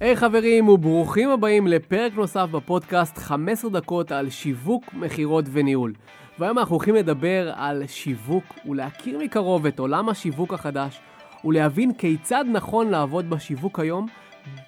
היי hey, חברים וברוכים הבאים לפרק נוסף בפודקאסט 15 דקות על שיווק, מכירות וניהול. והיום אנחנו הולכים לדבר על שיווק ולהכיר מקרוב את עולם השיווק החדש ולהבין כיצד נכון לעבוד בשיווק היום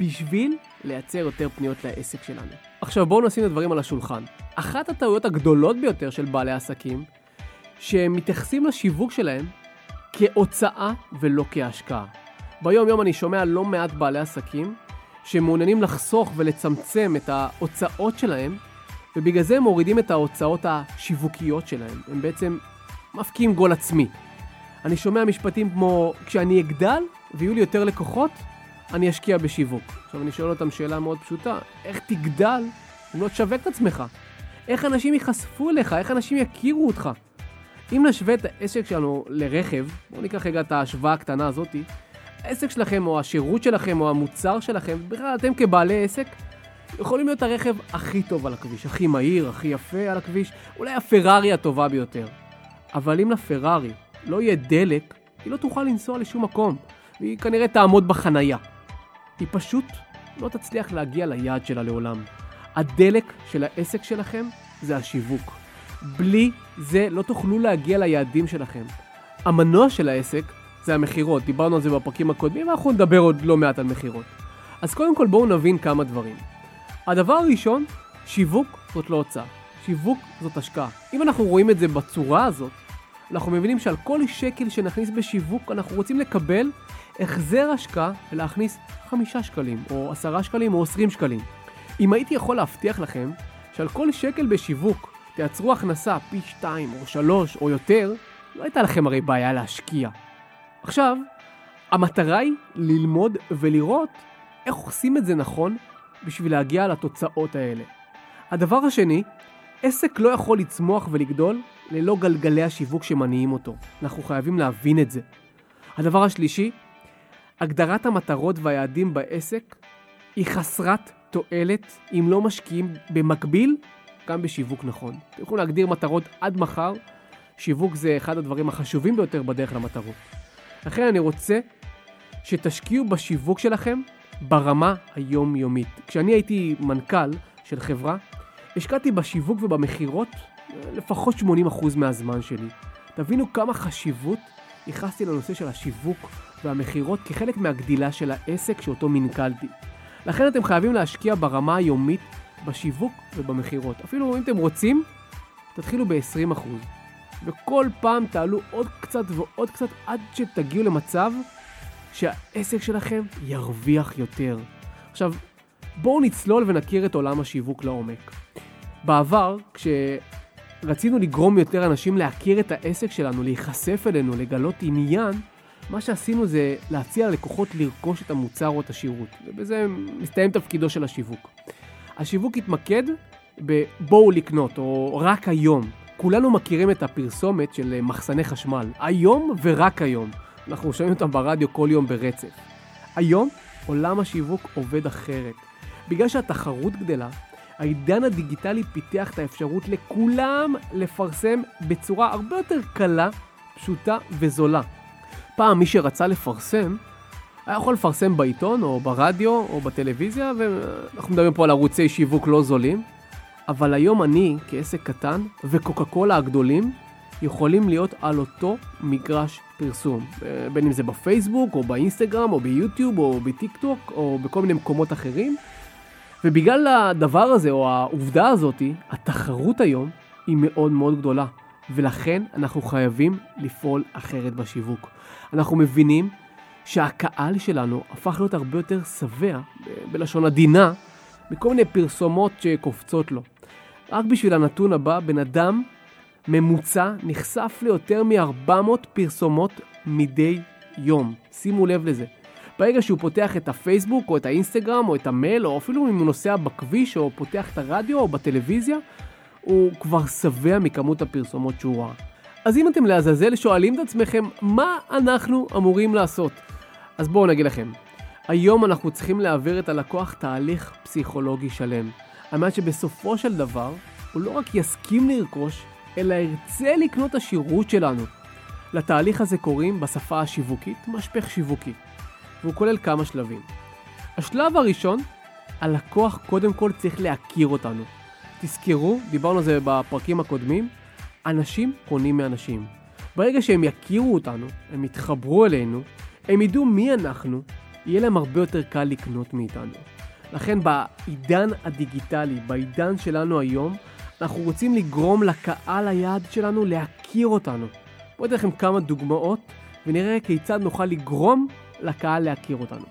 בשביל לייצר יותר פניות לעסק שלנו. עכשיו בואו נשים את הדברים על השולחן. אחת הטעויות הגדולות ביותר של בעלי עסקים, שהם מתייחסים לשיווק שלהם כהוצאה ולא כהשקעה. ביום יום אני שומע לא מעט בעלי עסקים שמעוניינים לחסוך ולצמצם את ההוצאות שלהם, ובגלל זה הם מורידים את ההוצאות השיווקיות שלהם. הם בעצם מפקיעים גול עצמי. אני שומע משפטים כמו, כשאני אגדל ויהיו לי יותר לקוחות, אני אשקיע בשיווק. עכשיו אני שואל אותם שאלה מאוד פשוטה, איך תגדל אם לא תשווק את עצמך? איך אנשים ייחשפו אליך? איך אנשים יכירו אותך? אם נשווה את העסק שלנו לרכב, בואו ניקח רגע את ההשוואה הקטנה הזאתי, העסק שלכם או השירות שלכם או המוצר שלכם, בכלל אתם כבעלי עסק, יכולים להיות הרכב הכי טוב על הכביש, הכי מהיר, הכי יפה על הכביש, אולי הפרארי הטובה ביותר. אבל אם לפרארי לא יהיה דלק, היא לא תוכל לנסוע לשום מקום, והיא כנראה תעמוד בחנייה. היא פשוט לא תצליח להגיע ליעד שלה לעולם. הדלק של העסק שלכם זה השיווק. בלי זה לא תוכלו להגיע ליעדים שלכם. המנוע של העסק זה המכירות, דיברנו על זה בפרקים הקודמים ואנחנו נדבר עוד לא מעט על מכירות. אז קודם כל בואו נבין כמה דברים. הדבר הראשון, שיווק זאת לא הוצאה, שיווק זאת השקעה. אם אנחנו רואים את זה בצורה הזאת, אנחנו מבינים שעל כל שקל שנכניס בשיווק אנחנו רוצים לקבל החזר השקעה ולהכניס חמישה שקלים, או עשרה שקלים, או עשרים שקלים. אם הייתי יכול להבטיח לכם שעל כל שקל בשיווק תייצרו הכנסה פי שתיים או שלוש או יותר, לא הייתה לכם הרי בעיה להשקיע. עכשיו, המטרה היא ללמוד ולראות איך עושים את זה נכון בשביל להגיע לתוצאות האלה. הדבר השני, עסק לא יכול לצמוח ולגדול ללא גלגלי השיווק שמניעים אותו. אנחנו חייבים להבין את זה. הדבר השלישי, הגדרת המטרות והיעדים בעסק היא חסרת תועלת אם לא משקיעים במקביל גם בשיווק נכון. אתם יכולים להגדיר מטרות עד מחר, שיווק זה אחד הדברים החשובים ביותר בדרך למטרות. לכן אני רוצה שתשקיעו בשיווק שלכם ברמה היומיומית. כשאני הייתי מנכ"ל של חברה, השקעתי בשיווק ובמכירות לפחות 80% מהזמן שלי. תבינו כמה חשיבות ייחסתי לנושא של השיווק והמכירות כחלק מהגדילה של העסק שאותו מנכ"לתי. לכן אתם חייבים להשקיע ברמה היומית בשיווק ובמכירות. אפילו אם אתם רוצים, תתחילו ב-20%. וכל פעם תעלו עוד קצת ועוד קצת עד שתגיעו למצב שהעסק שלכם ירוויח יותר. עכשיו, בואו נצלול ונכיר את עולם השיווק לעומק. בעבר, כשרצינו לגרום יותר אנשים להכיר את העסק שלנו, להיחשף אלינו, לגלות עניין, מה שעשינו זה להציע ללקוחות לרכוש את המוצר או את השירות, ובזה מסתיים תפקידו של השיווק. השיווק התמקד בבואו לקנות, או רק היום. כולנו מכירים את הפרסומת של מחסני חשמל, היום ורק היום. אנחנו שומעים אותם ברדיו כל יום ברצף. היום עולם השיווק עובד אחרת. בגלל שהתחרות גדלה, העידן הדיגיטלי פיתח את האפשרות לכולם לפרסם בצורה הרבה יותר קלה, פשוטה וזולה. פעם מי שרצה לפרסם, היה יכול לפרסם בעיתון או ברדיו או בטלוויזיה, ואנחנו מדברים פה על ערוצי שיווק לא זולים, אבל היום אני, כעסק קטן, וקוקה קולה הגדולים, יכולים להיות על אותו מגרש פרסום. בין אם זה בפייסבוק, או באינסטגרם, או ביוטיוב, או בטיק טוק, או בכל מיני מקומות אחרים. ובגלל הדבר הזה, או העובדה הזאת, התחרות היום היא מאוד מאוד גדולה. ולכן אנחנו חייבים לפעול אחרת בשיווק. אנחנו מבינים שהקהל שלנו הפך להיות הרבה יותר שבע, בלשון עדינה, מכל מיני פרסומות שקופצות לו. רק בשביל הנתון הבא, בן אדם ממוצע נחשף ליותר מ-400 פרסומות מדי יום. שימו לב לזה. ברגע שהוא פותח את הפייסבוק או את האינסטגרם או את המייל או אפילו אם הוא נוסע בכביש או פותח את הרדיו או בטלוויזיה, הוא כבר שבע מכמות הפרסומות שהוא ראה. אז אם אתם לעזאזל שואלים את עצמכם מה אנחנו אמורים לעשות, אז בואו נגיד לכם. היום אנחנו צריכים להעביר את הלקוח תהליך פסיכולוגי שלם, על מנת שבסופו של דבר הוא לא רק יסכים לרכוש, אלא ירצה לקנות השירות שלנו. לתהליך הזה קוראים בשפה השיווקית משפך שיווקי, והוא כולל כמה שלבים. השלב הראשון, הלקוח קודם כל צריך להכיר אותנו. תזכרו, דיברנו על זה בפרקים הקודמים, אנשים קונים מאנשים. ברגע שהם יכירו אותנו, הם יתחברו אלינו, הם ידעו מי אנחנו, יהיה להם הרבה יותר קל לקנות מאיתנו. לכן בעידן הדיגיטלי, בעידן שלנו היום, אנחנו רוצים לגרום לקהל היעד שלנו להכיר אותנו. בואו אתן לכם כמה דוגמאות ונראה כיצד נוכל לגרום לקהל להכיר אותנו.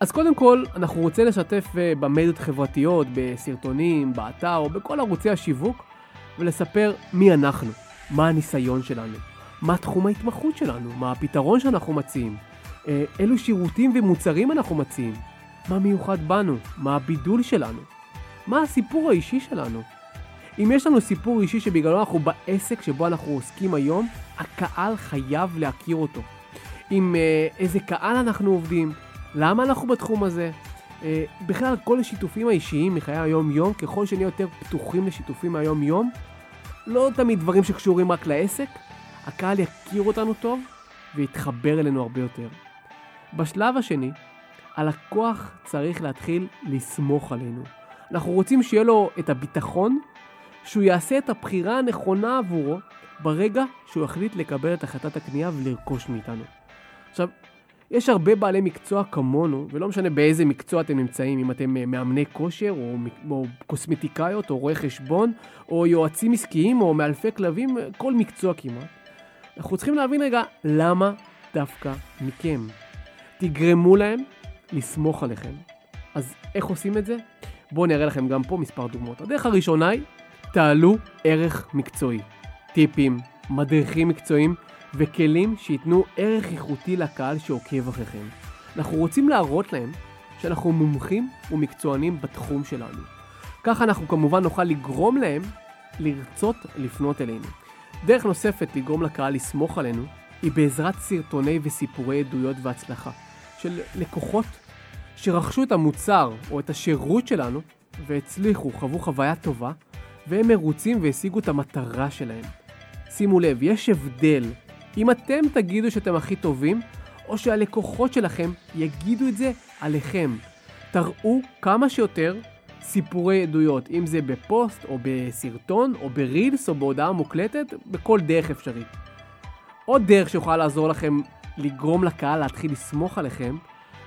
אז קודם כל, אנחנו רוצים לשתף אה, במדיות חברתיות, בסרטונים, באתר או בכל ערוצי השיווק ולספר מי אנחנו, מה הניסיון שלנו, מה תחום ההתמחות שלנו, מה הפתרון שאנחנו מציעים, אה, אילו שירותים ומוצרים אנחנו מציעים, מה מיוחד בנו, מה הבידול שלנו, מה הסיפור האישי שלנו. אם יש לנו סיפור אישי שבגללו אנחנו בעסק שבו אנחנו עוסקים היום, הקהל חייב להכיר אותו. עם אה, איזה קהל אנחנו עובדים, למה אנחנו בתחום הזה. אה, בכלל, כל השיתופים האישיים מחיי היום-יום, ככל שנהיה יותר פתוחים לשיתופים מהיום-יום, לא תמיד דברים שקשורים רק לעסק, הקהל יכיר אותנו טוב ויתחבר אלינו הרבה יותר. בשלב השני, הלקוח צריך להתחיל לסמוך עלינו. אנחנו רוצים שיהיה לו את הביטחון שהוא יעשה את הבחירה הנכונה עבורו ברגע שהוא יחליט לקבל את החלטת הקנייה ולרכוש מאיתנו. עכשיו, יש הרבה בעלי מקצוע כמונו, ולא משנה באיזה מקצוע אתם נמצאים, אם אתם אה, מאמני כושר, או, או קוסמטיקאיות, או רואי חשבון, או יועצים עסקיים, או מאלפי כלבים, כל מקצוע כמעט. אנחנו צריכים להבין רגע למה דווקא מכם. תגרמו להם לסמוך עליכם. אז איך עושים את זה? בואו נראה לכם גם פה מספר דוגמאות. הדרך הראשונה היא, תעלו ערך מקצועי. טיפים, מדריכים מקצועיים וכלים שייתנו ערך איכותי לקהל שעוקב אחריכם. אנחנו רוצים להראות להם שאנחנו מומחים ומקצוענים בתחום שלנו. ככה אנחנו כמובן נוכל לגרום להם לרצות לפנות אלינו. דרך נוספת לגרום לקהל לסמוך עלינו היא בעזרת סרטוני וסיפורי עדויות והצלחה של לקוחות שרכשו את המוצר או את השירות שלנו והצליחו, חוו חוויה טובה והם מרוצים והשיגו את המטרה שלהם. שימו לב, יש הבדל אם אתם תגידו שאתם הכי טובים, או שהלקוחות שלכם יגידו את זה עליכם. תראו כמה שיותר סיפורי עדויות, אם זה בפוסט, או בסרטון, או ברילס, או בהודעה מוקלטת, בכל דרך אפשרית. עוד דרך שיכולה לעזור לכם לגרום לקהל להתחיל לסמוך עליכם,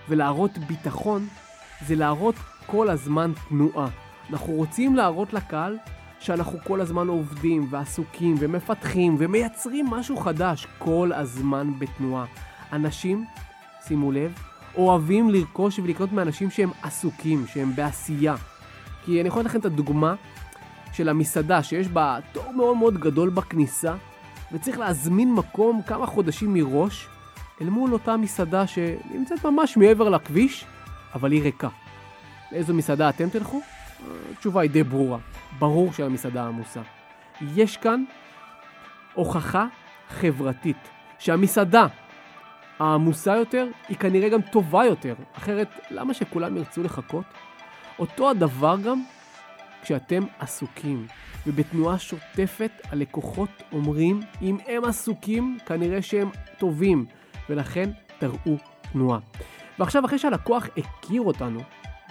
ולהראות ביטחון, זה להראות כל הזמן תנועה. אנחנו רוצים להראות לקהל שאנחנו כל הזמן עובדים ועסוקים ומפתחים ומייצרים משהו חדש כל הזמן בתנועה. אנשים, שימו לב, אוהבים לרכוש ולקנות מאנשים שהם עסוקים, שהם בעשייה. כי אני יכול לתת לכם את הדוגמה של המסעדה שיש בה תור מאוד מאוד גדול בכניסה וצריך להזמין מקום כמה חודשים מראש אל מול אותה מסעדה שנמצאת ממש מעבר לכביש, אבל היא ריקה. לאיזו מסעדה אתם תלכו? התשובה היא די ברורה. ברור שהמסעדה עמוסה. יש כאן הוכחה חברתית שהמסעדה העמוסה יותר היא כנראה גם טובה יותר. אחרת, למה שכולם ירצו לחכות? אותו הדבר גם כשאתם עסוקים. ובתנועה שוטפת הלקוחות אומרים אם הם עסוקים כנראה שהם טובים ולכן תראו תנועה. ועכשיו אחרי שהלקוח הכיר אותנו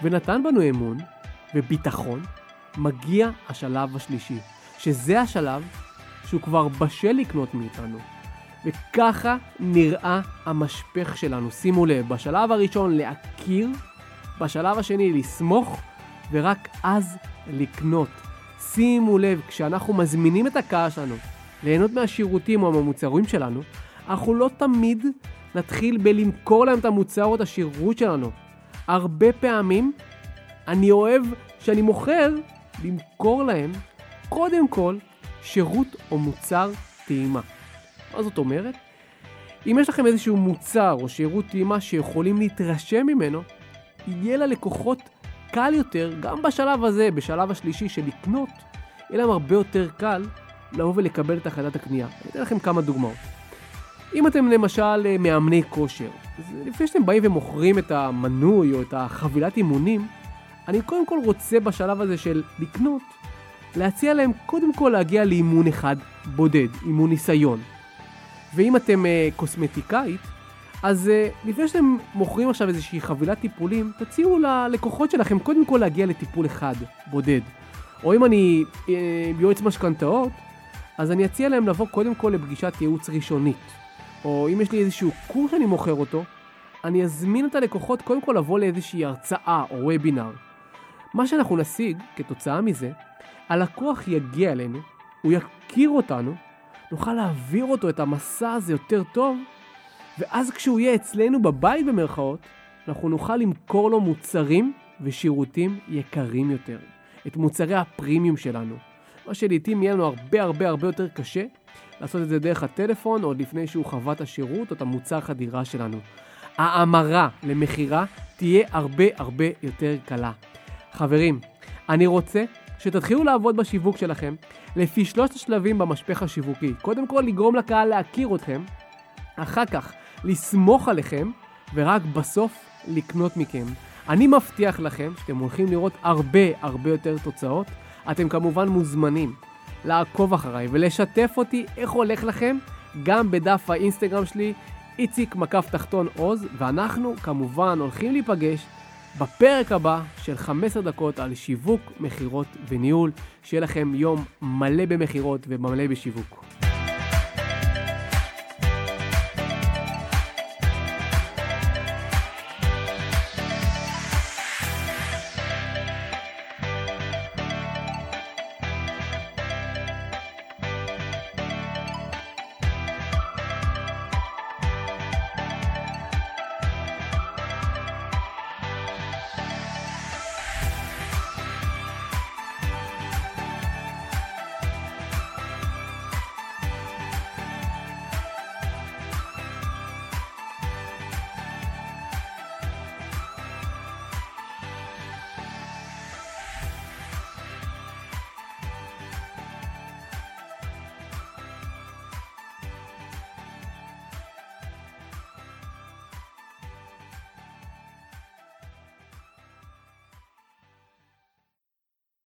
ונתן בנו אמון, וביטחון, מגיע השלב השלישי, שזה השלב שהוא כבר בשל לקנות מאיתנו. וככה נראה המשפך שלנו. שימו לב, בשלב הראשון להכיר, בשלב השני לסמוך, ורק אז לקנות. שימו לב, כשאנחנו מזמינים את הקהל שלנו ליהנות מהשירותים או מהמוצרים שלנו, אנחנו לא תמיד נתחיל בלמכור להם את המוצר או את השירות שלנו. הרבה פעמים אני אוהב שאני מוכר, למכור להם קודם כל שירות או מוצר טעימה. מה זאת אומרת? אם יש לכם איזשהו מוצר או שירות טעימה שיכולים להתרשם ממנו, יהיה ללקוחות קל יותר, גם בשלב הזה, בשלב השלישי של לקנות, יהיה להם הרבה יותר קל לבוא ולקבל את החלטת הקנייה. אני אתן לכם כמה דוגמאות. אם אתם למשל מאמני כושר, אז לפני שאתם באים ומוכרים את המנוי או את החבילת אימונים, אני קודם כל רוצה בשלב הזה של לקנות, להציע להם קודם כל להגיע לאימון אחד בודד, אימון ניסיון. ואם אתם uh, קוסמטיקאית, אז uh, לפני שאתם מוכרים עכשיו איזושהי חבילת טיפולים, תציעו ללקוחות שלכם קודם כל להגיע לטיפול אחד, בודד. או אם אני uh, יועץ משכנתאות, אז אני אציע להם לבוא קודם כל לפגישת ייעוץ ראשונית. או אם יש לי איזשהו קורס שאני מוכר אותו, אני אזמין את הלקוחות קודם כל לבוא לאיזושהי הרצאה או וובינר. מה שאנחנו נשיג כתוצאה מזה, הלקוח יגיע אלינו, הוא יכיר אותנו, נוכל להעביר אותו את המסע הזה יותר טוב, ואז כשהוא יהיה אצלנו בבית במרכאות, אנחנו נוכל למכור לו מוצרים ושירותים יקרים יותר. את מוצרי הפרימיום שלנו. מה שלעיתים יהיה לנו הרבה הרבה הרבה יותר קשה לעשות את זה דרך הטלפון, עוד לפני שהוא חווה את השירות או את המוצר חדירה שלנו. ההמרה למכירה תהיה הרבה הרבה יותר קלה. חברים, אני רוצה שתתחילו לעבוד בשיווק שלכם לפי שלושת השלבים במשפך השיווקי. קודם כל לגרום לקהל להכיר אתכם, אחר כך לסמוך עליכם, ורק בסוף לקנות מכם. אני מבטיח לכם שאתם הולכים לראות הרבה הרבה יותר תוצאות. אתם כמובן מוזמנים לעקוב אחריי ולשתף אותי איך הולך לכם גם בדף האינסטגרם שלי, איציק מקף תחתון עוז, ואנחנו כמובן הולכים להיפגש בפרק הבא של 15 דקות על שיווק, מכירות וניהול. שיהיה לכם יום מלא במכירות ומלא בשיווק.